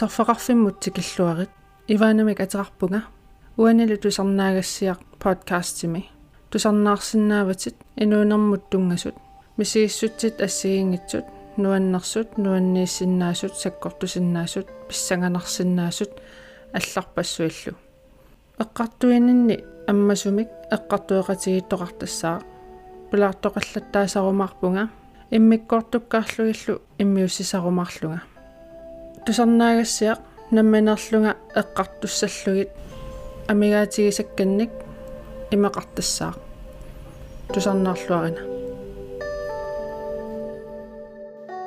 сорфақарфиммут тикиллуарит иваанамик атеқарпунга уанилу тусарнаагассиақ подкастими тусарнаарсинааватит инуунэрмут тунгасут мисигиссутсит ассигингитсут нуаннэрсут нуаннииссиннаасут саккортусиннаасут писсанганарсиннаасут алларпассуиллу эққартуининни аммасумик эққартуеқатигиттоқартассаа пилаартоқаллаттаасарумаарпунга иммиккортуккаарлугиллу иммиуссисарумаарлунга тусарнаагассиақ намманерлунга эққартуссаллугит. Амигаатигисакканник имеқартассаа тусарнаарлуарина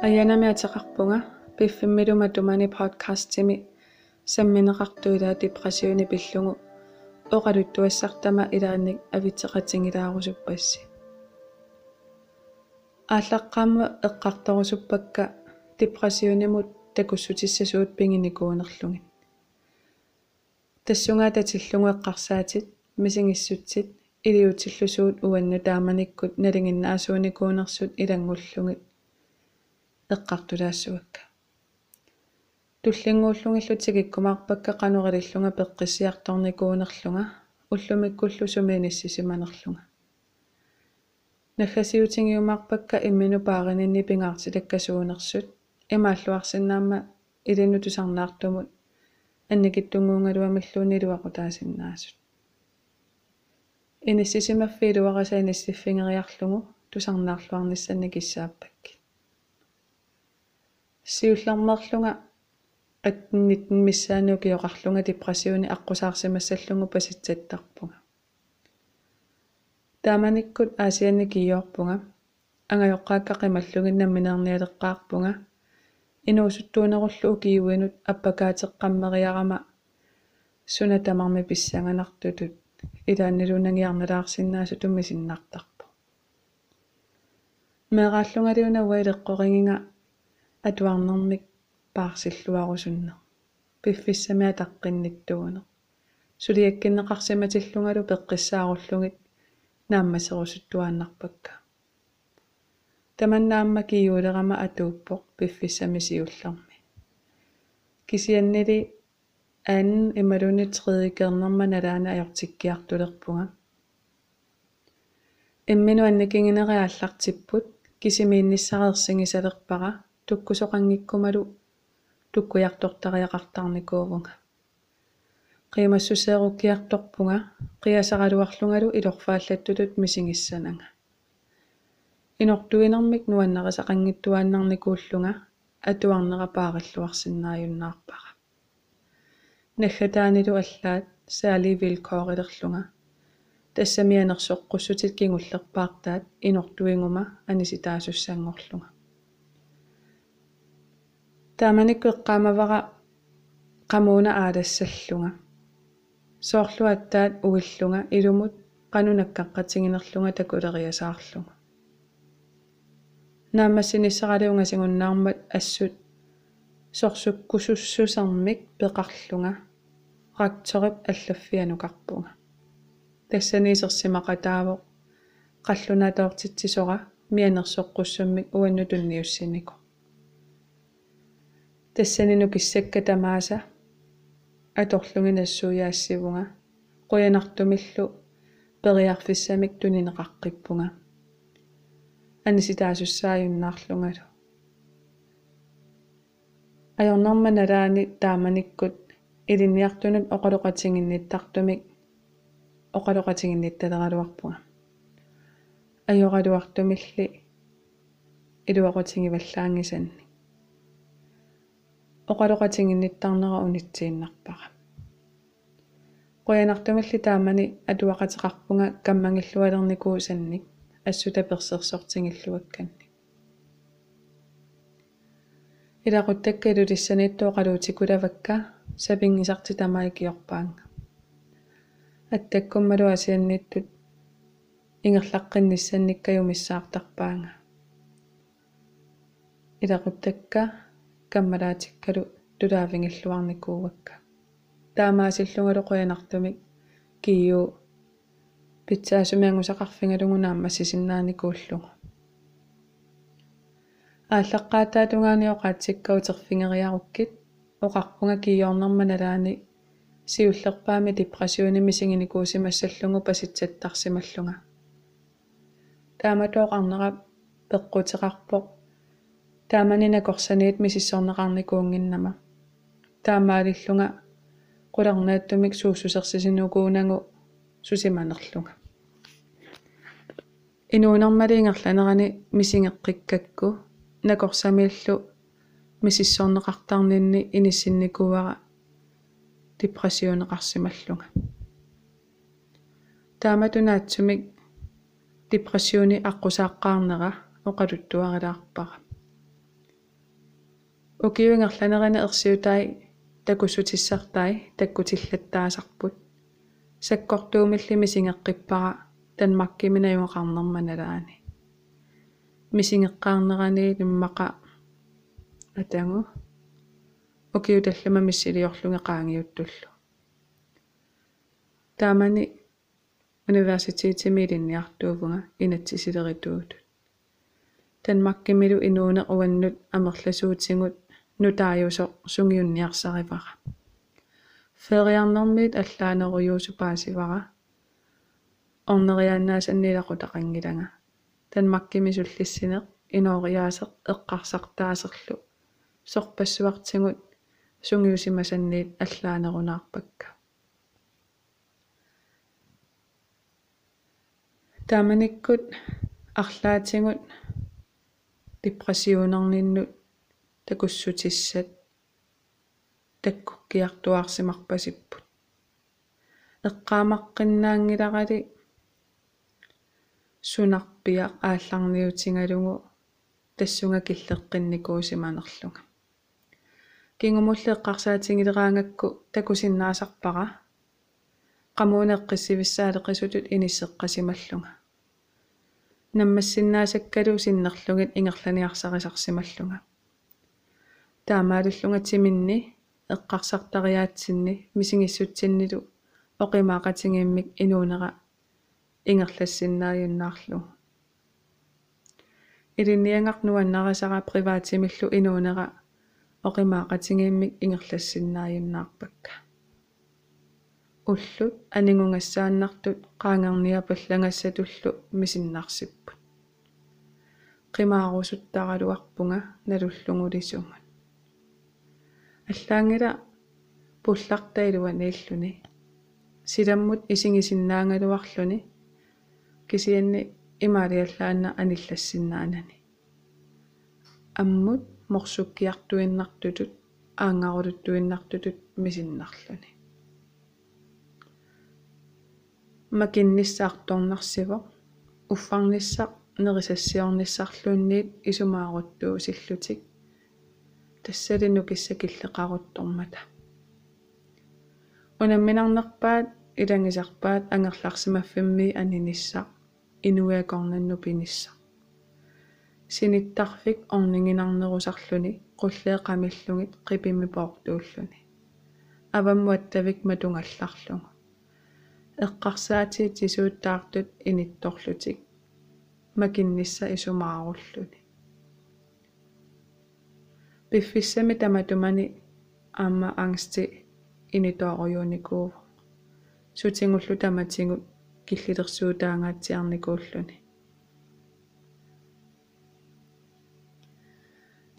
аянамиатеқарпунга пиффиммилума тумани подкасттими самминеқартуилаа депрессиуни пиллугу. Оқалуттуассартама илаанник авитеқатингилаарусуппасси ааллаққаама эққарторусуппакка депрессиунимут такуссутиссасуут пингиникуунерлугит тассунгаа татиллугуэққарсаатит мисингиссутсит илиутиллусуут уанну тааманиккут налингиннаасууникуунерсут илангуллугит эққартулаассуакка туллингууллугиллутик иккумаарпакка қануарилиллунга пеққиссиарторникуунерлунга уллумиккуллу сумииниссисиманерлунга нахасиутингиумаарпакка иммину паарининни пингаартилаккасуунерсут имааллуарсинаама илину тусарнаартумут анникиттунгуунгалуамиллуунилуақутаасиннаасут иниссисимаффилуараса иниссиффингериарлугу тусарнаарлуарниссанни киссааппакки сиуллармерлунга аттнитн миссаану киоқарлунга депрессиуни аққусаарсимассаллугу паситсаттарпунга тааманиккут аасианни киоорпунга ангайоққаакка қималлугинна минерниалеққаарпунга инуусуттуунеруллу укиуинут аппакаатеққаммериарама суна тамарми писсанганартутут илааннилунангиарналаарсиннаасу туммисиннартарпу меэрааллунгалиуна уайлеққорингинга атуарнэрмик паарсиллуарусунне пиффиссамиа таққинниттугуне сулиаккиннеқарсиматиллунгалу пеққиссааруллугит. Нааммасерусуттуааннарпакка таманнаамма киюулерама атууппоқ пиффиссами сиуллерми кисианнили аан ималуни триикернерма налаана ajortikkiartulerpunga иммину аннакингинериааллартиппут кисимиинниссареерсигисалерпара туккусоқангиккумалу туккуяртортариақартарникуувнга қимассусееруккиарторпунга қиасаралуарлунгалу илорфааллаттутут мисингиссанага инортуинермик нуаннерисақангиттуааннарникууллунга атуарнерапаариллуарсинааюннаарпара наггатаанилу аллаат саали вилкоорилерлунга тассамианерсоққуссутит кигуллерпаартаат инортуингума аниситаасуссангорлунга. Тааманикку эққаамавара qamuna аадассаллунга соорлуаттаат уиллунга илумут qanunakkaqqatiginerlunga takuleriasaarlunga наамассинissaraliunga сигуннаармат ассут сорсуккусуссусармик пеқарлунга ракторип аллаффианукарпунга тассанисерсимақатаавоқ қаллунаатоортитсисора мианерсоққуссуммик уанну тунниуссинику тассанину киссакка тамааса аторлугинассуяассивунга қуянартумиллу периарфиссамик тунинеқаққиппунга аниситаасуссааюннаарлунгалу ajornarma nalaani taamanikkut iliniartunut oqaloqatiginnittартумик oqaloqatiginnittaleраluarpunga ajоралуартумилли илуақутигиваллаангисанни oqaloqatiginnittарнера унитсииннарпара qoyanartumilli taamani atuaqateqarpunga kammangillualernikuu ассута персерсортингиллуакканни илақуттакка илулиссаниттуоқалуутикулавакка сапингисарти тамаикиорпаанга аттаккуммалу асианниттут ингерлаққинниссанниккаюмиссаартарпаанга илақуттакка каммалаатиккалу тулаавингиллуарникуувакка. Таамаасиллунгалу қуянартумик кию питсаасумиангусақарфингалугунаама сисиннааникууллугу ааллаққаатаатунгаaniоqaатсиккаутерфингериаруккит оқарпунга киорнэрманалаани сиуллерпаами депрессиони мисигиникуусимассаллугу паситсаттарсималлунга тааматооқарнера пеққутеқарпоқ тааманина корсаниит мисиссорнеқарникуунгиннама таамаалиллунга qulарнааттумик сууссусерсисинукуунагу сусиманерлунга инуунэрмалиингерланерани мисингеққиккакку накорсамииллу мисиссорнеқартарнинни иниссинникуара депрессионеқарсималлунга тааматунаатсумик депрессиони аққусааққарнера оқалуттуарилаарпара укиуингерланерани ерсиутай такуссутиссартай таккутиллаттаасарпут саккортуумиллими сингеққиппара танмаккимина юақарнерманалаани мисингеққарнерани лиммақа атангу укиу таллама миссилиорлунге qaangiuttullu таамани университетимилинниартуувнга инатсисилеритуут танмаккимилу инууне уаннут амерласуутингут нутааюсо сунгиунниарсаривара фериарнэрмиит аллаанеруйуусупаасивара орнериаанаас аннилақутақангилага танмаккими суллиссинеқ иноориаасеқ эққарсартаасерлу сорпассуартигут сунгиусимасанниит аллаанерунаарпакка. Тааманиккут арлаатингут депрессионерниннут такуссутиссат таккуккиартуарсимарпасиппут эққаамаққиннаангиларали сунарпиа аалларниутингалугу тассунга киллеққинникуусиманерлунга. Кингумулле эққарсаатингилераангакку такусиннаасарпара qammuuneqqissivissaaлекисутут иниссеққасималлунга наммассиннаасаккалу синнерлугит ингерланиарсарисарсималлунга. Таамаалуллунга тиминни эққарсартариаатсинни мисигиссутсиннилу оқимаақатингииммик инуунера ингерлассиннааюннаарлу илинниангарнуаннарисара приваатимиллу инуунера оқимаақатингииммик ингерлассиннааюннаарпакка уллут анингунгассааннартут qaangarnia pallangassatullu misinnaarsipput qimaarusuttaraluarpunga nalullugulisuunga аллаангила пуллартаилуан ииллуни силаммут исигисиннаангалуарлуни кисианни имаалиаллаанна аниллассиннаанани. Аммут морсуккиартуиннартутут аангарулуттуиннартутут мисиннарлуни. Макинниссаарторнарсиво уффарниссақ нерисассиорниссарлуунниит исумааруттуу силлутик тассалину киссакиллеқаруттормата унамминарнерпаат илангисарпаат ангерларсимаффимми аниниссақ инуякорнанну пинисса синиттарфик орнингинарнерусарлуни qulleeqamillugit qipimi poortuulluni аваммуаттавик матунгалларлугу эққарсаатиит сисууттаартут инитторлутик макиннисса исумааруллуни пиффиссами таматумани аама ангсти инитооруйуникуу сутингуллу таматингут киллилерсуутаангаатсиарникууллуни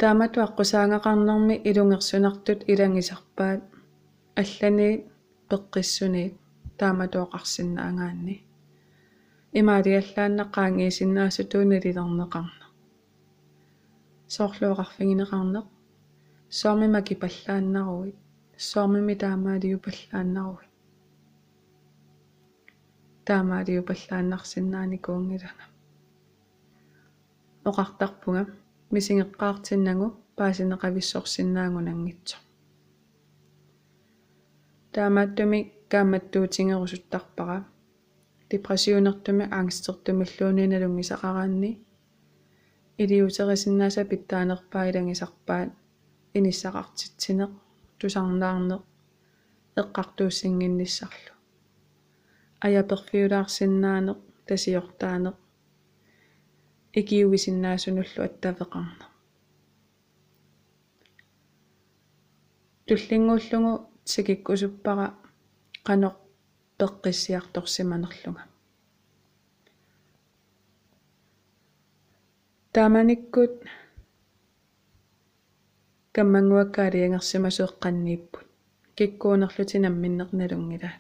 таамату аққусаангақарнэрми илунгерсунартут илангисарпаат аллани пеққиссуниит тааматуоқарсинаагаанни имаалиаллааннаққаангиисиннаасутууналилернеқарна соорлуоқарфигинеқарнеқ соормима кипаллааннаруит соормими таамаалиу паллааннаруит таамаалиу паллааннарсиннаани куунгилана оқартарпунга мисингеққаартиннагу паасинеқависсорсиннаангунангитсо таамааттуми кааматтуутингерусуттарпара депрессионертуми ангстертумиллуунинalungisaqaraanni илиутерисиннааса питтаанерпаилангисарпаат иниссақартитсинеқ тусарнаарнеқ эққартууссингинниссарлу аяперфиулаарсиннаанеқ тасиортаанеқ икиугисиннаасунуллу аттавеқарна туллингууллугу сикиккусуппара qanoq peqqissiartorsimanerlunga тааманиккут каммангуаккаалиангерсимасеэкканнииппут киккуунерлути намминнерналунгила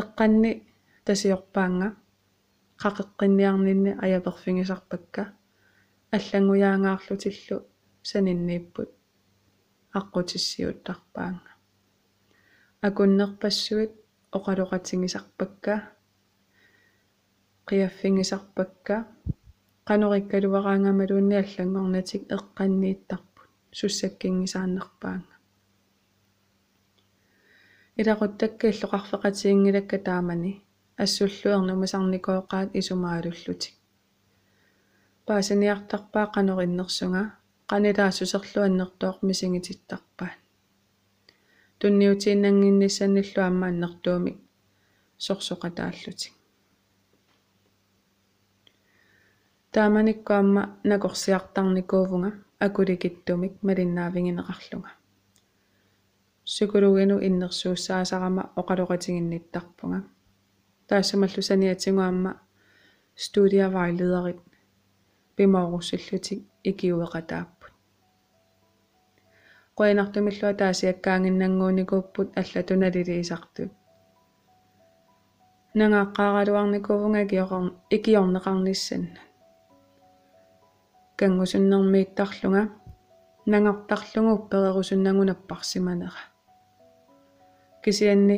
эққанни тасиорпаанга қақеққинниарнинни аяперфигисарпакка аллангуяангаарлутиллу саниннииппут аққутиссиуттарпаанга. Акуннерпассуит оқалоқатингисарпакка қиаффингисарпакка qanorikkалуараангамалуунни аллангорнатик эққаннииттарпут суссаккингисааннерпаанга илақуттакка иллоқарфеқатиингилакка таамани. Ассуллуернумасарникооқаат исумаалуллутик паасиниартарпаа qanorinnерсунга qanilaasusserluannertooq misingitittарпаат тунниутииннангинниссанниллу аммааннэртуумик сорсоқатааллутик тааманиккуамма накорсиартарникуувнга акуликиттумик малиннаавингинеқарлунга сукулугину иннерсууссаасарама оқалоқатингинниттарпунга таассамаллу саниатингуамма студиавайледерит пимаорусиллутик икиуэқатааппут qoinartumillua taasiakkaanginnanguunikupпут аллатуналилиисартут нангааққаагалуарникувнга киоқар икиорнеқарнissanna кангусуннэрмииттарлунга нангартарлугу перерусуннагунаппарсиманера кисианни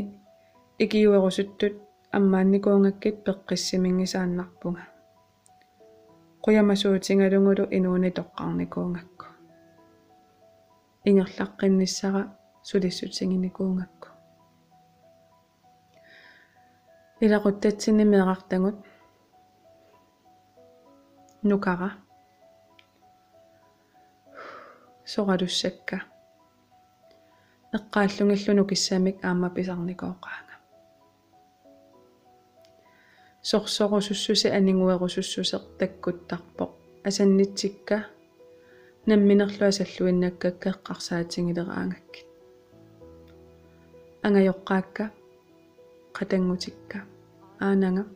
икиуерусуттут аммаанникуунгаккит пеққиссимингисааннарпунга quyamassuutigalungulu inuuni toqqarnikuungakku ингерлаққинниссара сулиссутсигинникуунгакку илақуттатсинни меэқартагут нукара эққааллунгиллуну киссамик аама писарникооқаага сорсорусуссуси анингуерусуссусеқ таккуттарпоқ асаннитсикка. Намминерлуа саллуиннаккакка эққарсаатингилераангаккит ангайоққаакка. Қатангутикка. Аанага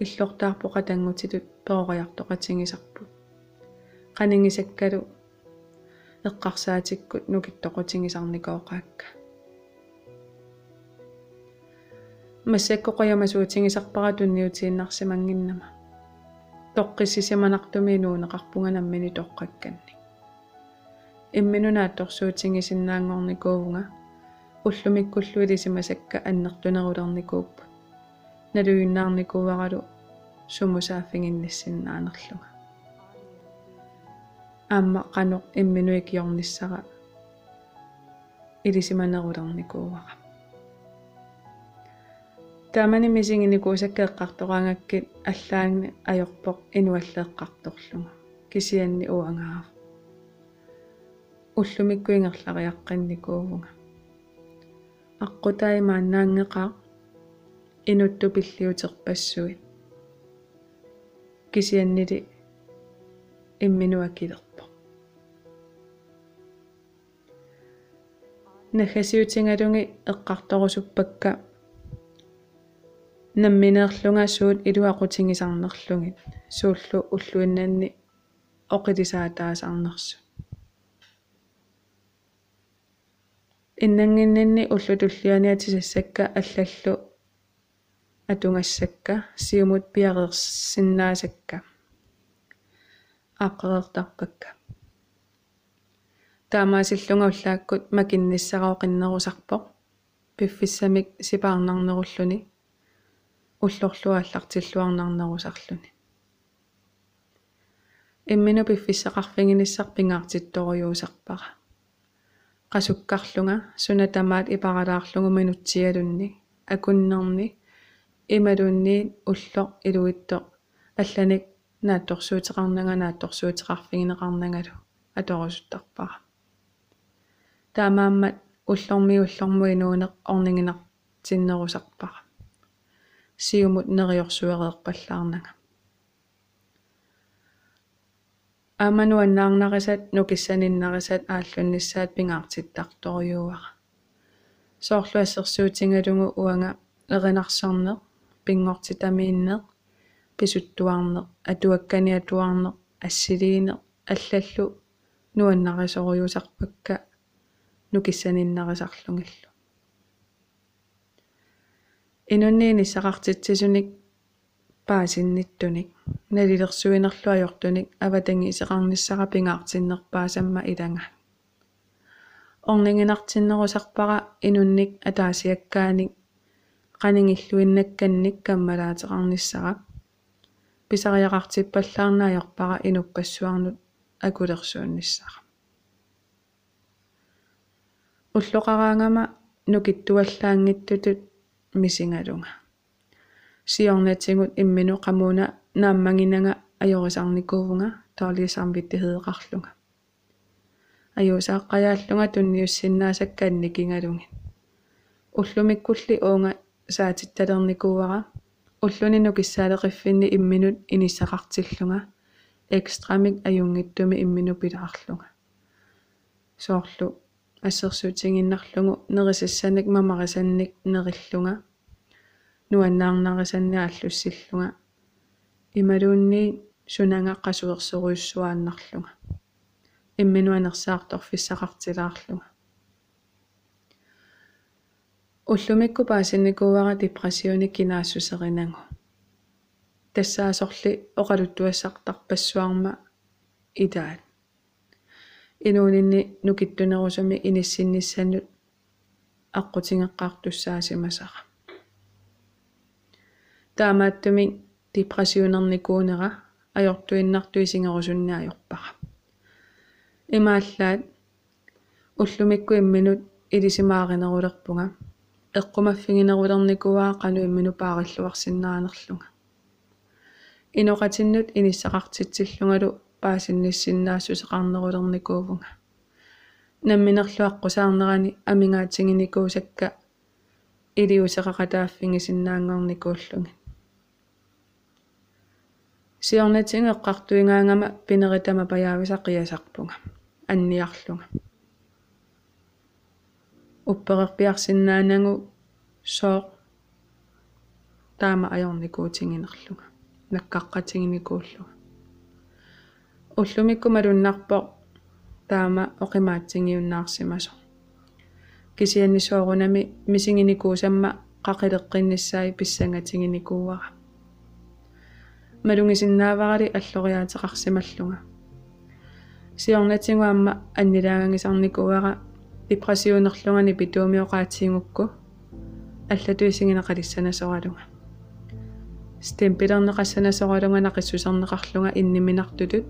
иллортаарпо қатангутитут перориартоқатингисарпут qaningisakkalu эққарсаатиккут нукиттоқутингисарникооқаакка массаккоқоямасуутингисарпара тунниутииннарсимангиннама тоққиссисиманартуми нуунеқарпунганаммини тоққакканни. Имминунаат торсуутингисиннаангорникуувнга уллумиккуллуилисимасакка аннертунерулерникууппут налуйуннаарникууаралу сумусааффигинниссиннаанерлуга аама каноқ имминуикиорниссара илисиманерулерникууара таамани мисингиникуусаккеэққартораангаккит аллаангни ajorpoq inualleэққарторлуга кисианни уангаав. Уллумиккуингерлариаққинникуувнга аққутаи мааннаангеқаа инутту пиллиутерпассуит кисианнили имминуакилерпо нахасиутингалунги эққарторусуппакка намминеерлунга суут илуақутингисарнерлугит сууллу уллуиннаанни оқилисаатаасарнерсу иннангиннанни уллутуллианиатисассакка аллаллу атунгассакка сиумут пиареерсиннаасакка аққеэртарпакка таамаасиллунга уллааккут макинниссараоқиннерусарпоқ пиффиссамик сипаарнарнеруллуни. Уллорлуааллартиллуарнарнерусарлүни иммину пиффиссақарфигиниссар пингаартитторюусарпара qasukkarlunga sunatamaat iparalaarlugu minutialunni akunnerni imalunniit ulloq iluittoq алланик наатторсуутеқарнага наатторсуутеқарфигинеқарнагалу аторусуттарпара таамааммат уллорми уллормуи нуунеқ орнингинартиннерусарпара сиумут нериорсуереерпаллаарнага аамануаннаарнарисат нукиссаниннарисат ааллуннissaат пингаартиттарторюуара соорлу ассерсуутингалугу уанга эринарсарнеq пингортитамииннеq писуттуарнеq атуакканиатуарнеq ассилиинеq аллаллу нуаннарисоруйусарпакка нукиссаниннарисарлугиллу инунниини сақартитсисуник паасинниттуник налилерсуинерлу ajortunik аватанги исеқарниссара пингаартиннерпаасамма иланга орнингинартиннерусарпара инунник атаасиаккааник qaningiල්luinnakkannik каммалаатеқарниссара писариақартиппаллаарнаajorpara инуппассуарнут акулерсуунниссара уллоқараангама нукиттуаллаангиттутут мисингалунга сиорнатсигут иммину qamuna нааммагинага ajorисарникуувнга таалиисармиттихеэқарлунга аюусааққаяаллунга тунниуссиннаасаккаанникингалуги уллумиккулли уунга саатитталерникууара уллунину киссаалеқиффинни имминут иниссақартиллунга экстрамик аюнгиттуми иммину пилаарлунга соорлу ассерсуутингиннарлугу нерисассаник мамарисанник нериллунга нуаннаарнарисанни ааллуссиллунга ималуунни сунанга қасуерсоруйуссуааннарлунга имминуанерсаарторфиссақартилаарлунга уллумикку паасинникууара депрессиони кинаассусеринангу тассаасорли оқалуттуассартарпассуарма идаат инуунинни нукиттунерусами иниссинниссаннут аққутингеққартуссаасимасара таамааттуми депрессионерникуунера ajortuinnartuisинgerusуннаajorpara имааллаат уллумикку имминут илисимааринерулерпунга. Эққумаффигинерулерникуаа қану иммину паариллуарсиннаанерлунга иноқатиннут иниссақартитсиллунгалу паасинниссиннаассусеқарнерулерникуувнга намминерлуаққусаарнерани амингаатсигиникуусакка илиусеқақатааффигисиннаангорникууллуги сиорнатингеққартуингаангама пинеритама паяависақиасарпунга. Анниарлунга. Упперерпиарсинаанангу соо таама ajornikuutiнгинерлунга наккаққатингиникууллуга уллумикку малуннарпо таама оқимаатсингиуннаарсимасо кисианнисоорунами мисингиникуусамма қақилеққиннссаи писсангатингиникууара малунгисиннааварали аллориаатеқарсималлунга сиорнатингуамма аннилаагангисарникуара депрессионерлугани питуумиоqaатингукку аллатуисигинеқалиссанасоралунга стемпилернеқассанасоралунга нақиссусернеқарлунга инниминартутут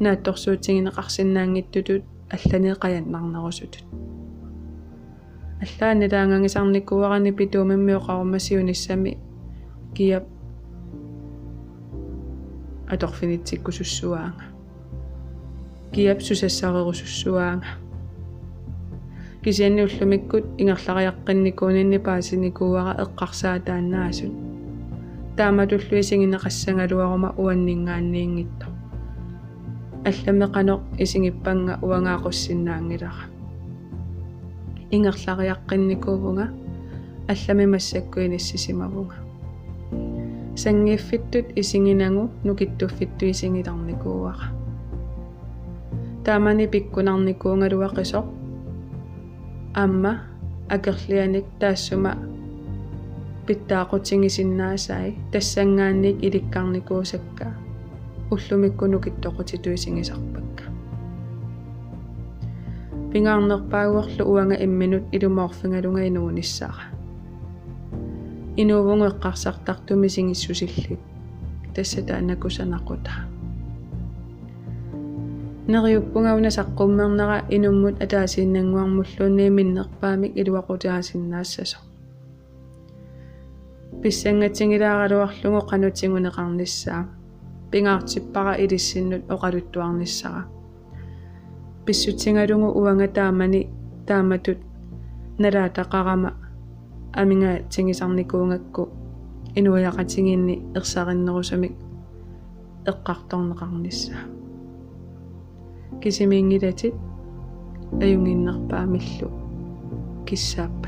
наатторсуутсигинеқарсинаангиттутут алланеқаяннарнерусутут аллаанилаангангисарникуарани питуумиммиоқарумасиуниссами киап аторфинитсиккусуссуаанга киап сусассарерусуссуаанга кисианни уллумиккут ингерлариаққинникуунинни паасиникууара эққарсаатааннаасут тааматуллуисигинеқассангалуарума уаннингаанниингитто алламеқано исигиппанга уангаақуссиннаангилара ингерлариаққинникуувнга аллами массаккуиниссисимавунга сангииффиттут исигинагу нукиттуффитту исигиларникууара таамани пиккунарникуунгалуақисоқ амма акерлианик таассума питтаақутингисиннаасаи тассангаанник иликкарникуусакка уллумиккуну киттоқутитуисигисарпакка пингаарнерпаагуарлу уанга имминут илумоорфингалунга инуунissaара инуувунгеққарсартартуми сигиссусиллит тассата анакусанақута нериуппунгауна саққуммернера инуммут атаасииннангуармуллуунни миннерпаамик илуақутаасиннаассасо писсангатсигилааралуарлугу qanutigunеқарниссаа пингаартиппара илиссиннут оқалуттуарниссара писсутингалугу уанга таамани тааматут налаатақарама аминга тигисарникуунгакку инуяқатигинни ерсариннерусамик эққарторнеқарниссаа кисимиингилатит аюнгиннарпаамиллу киссаап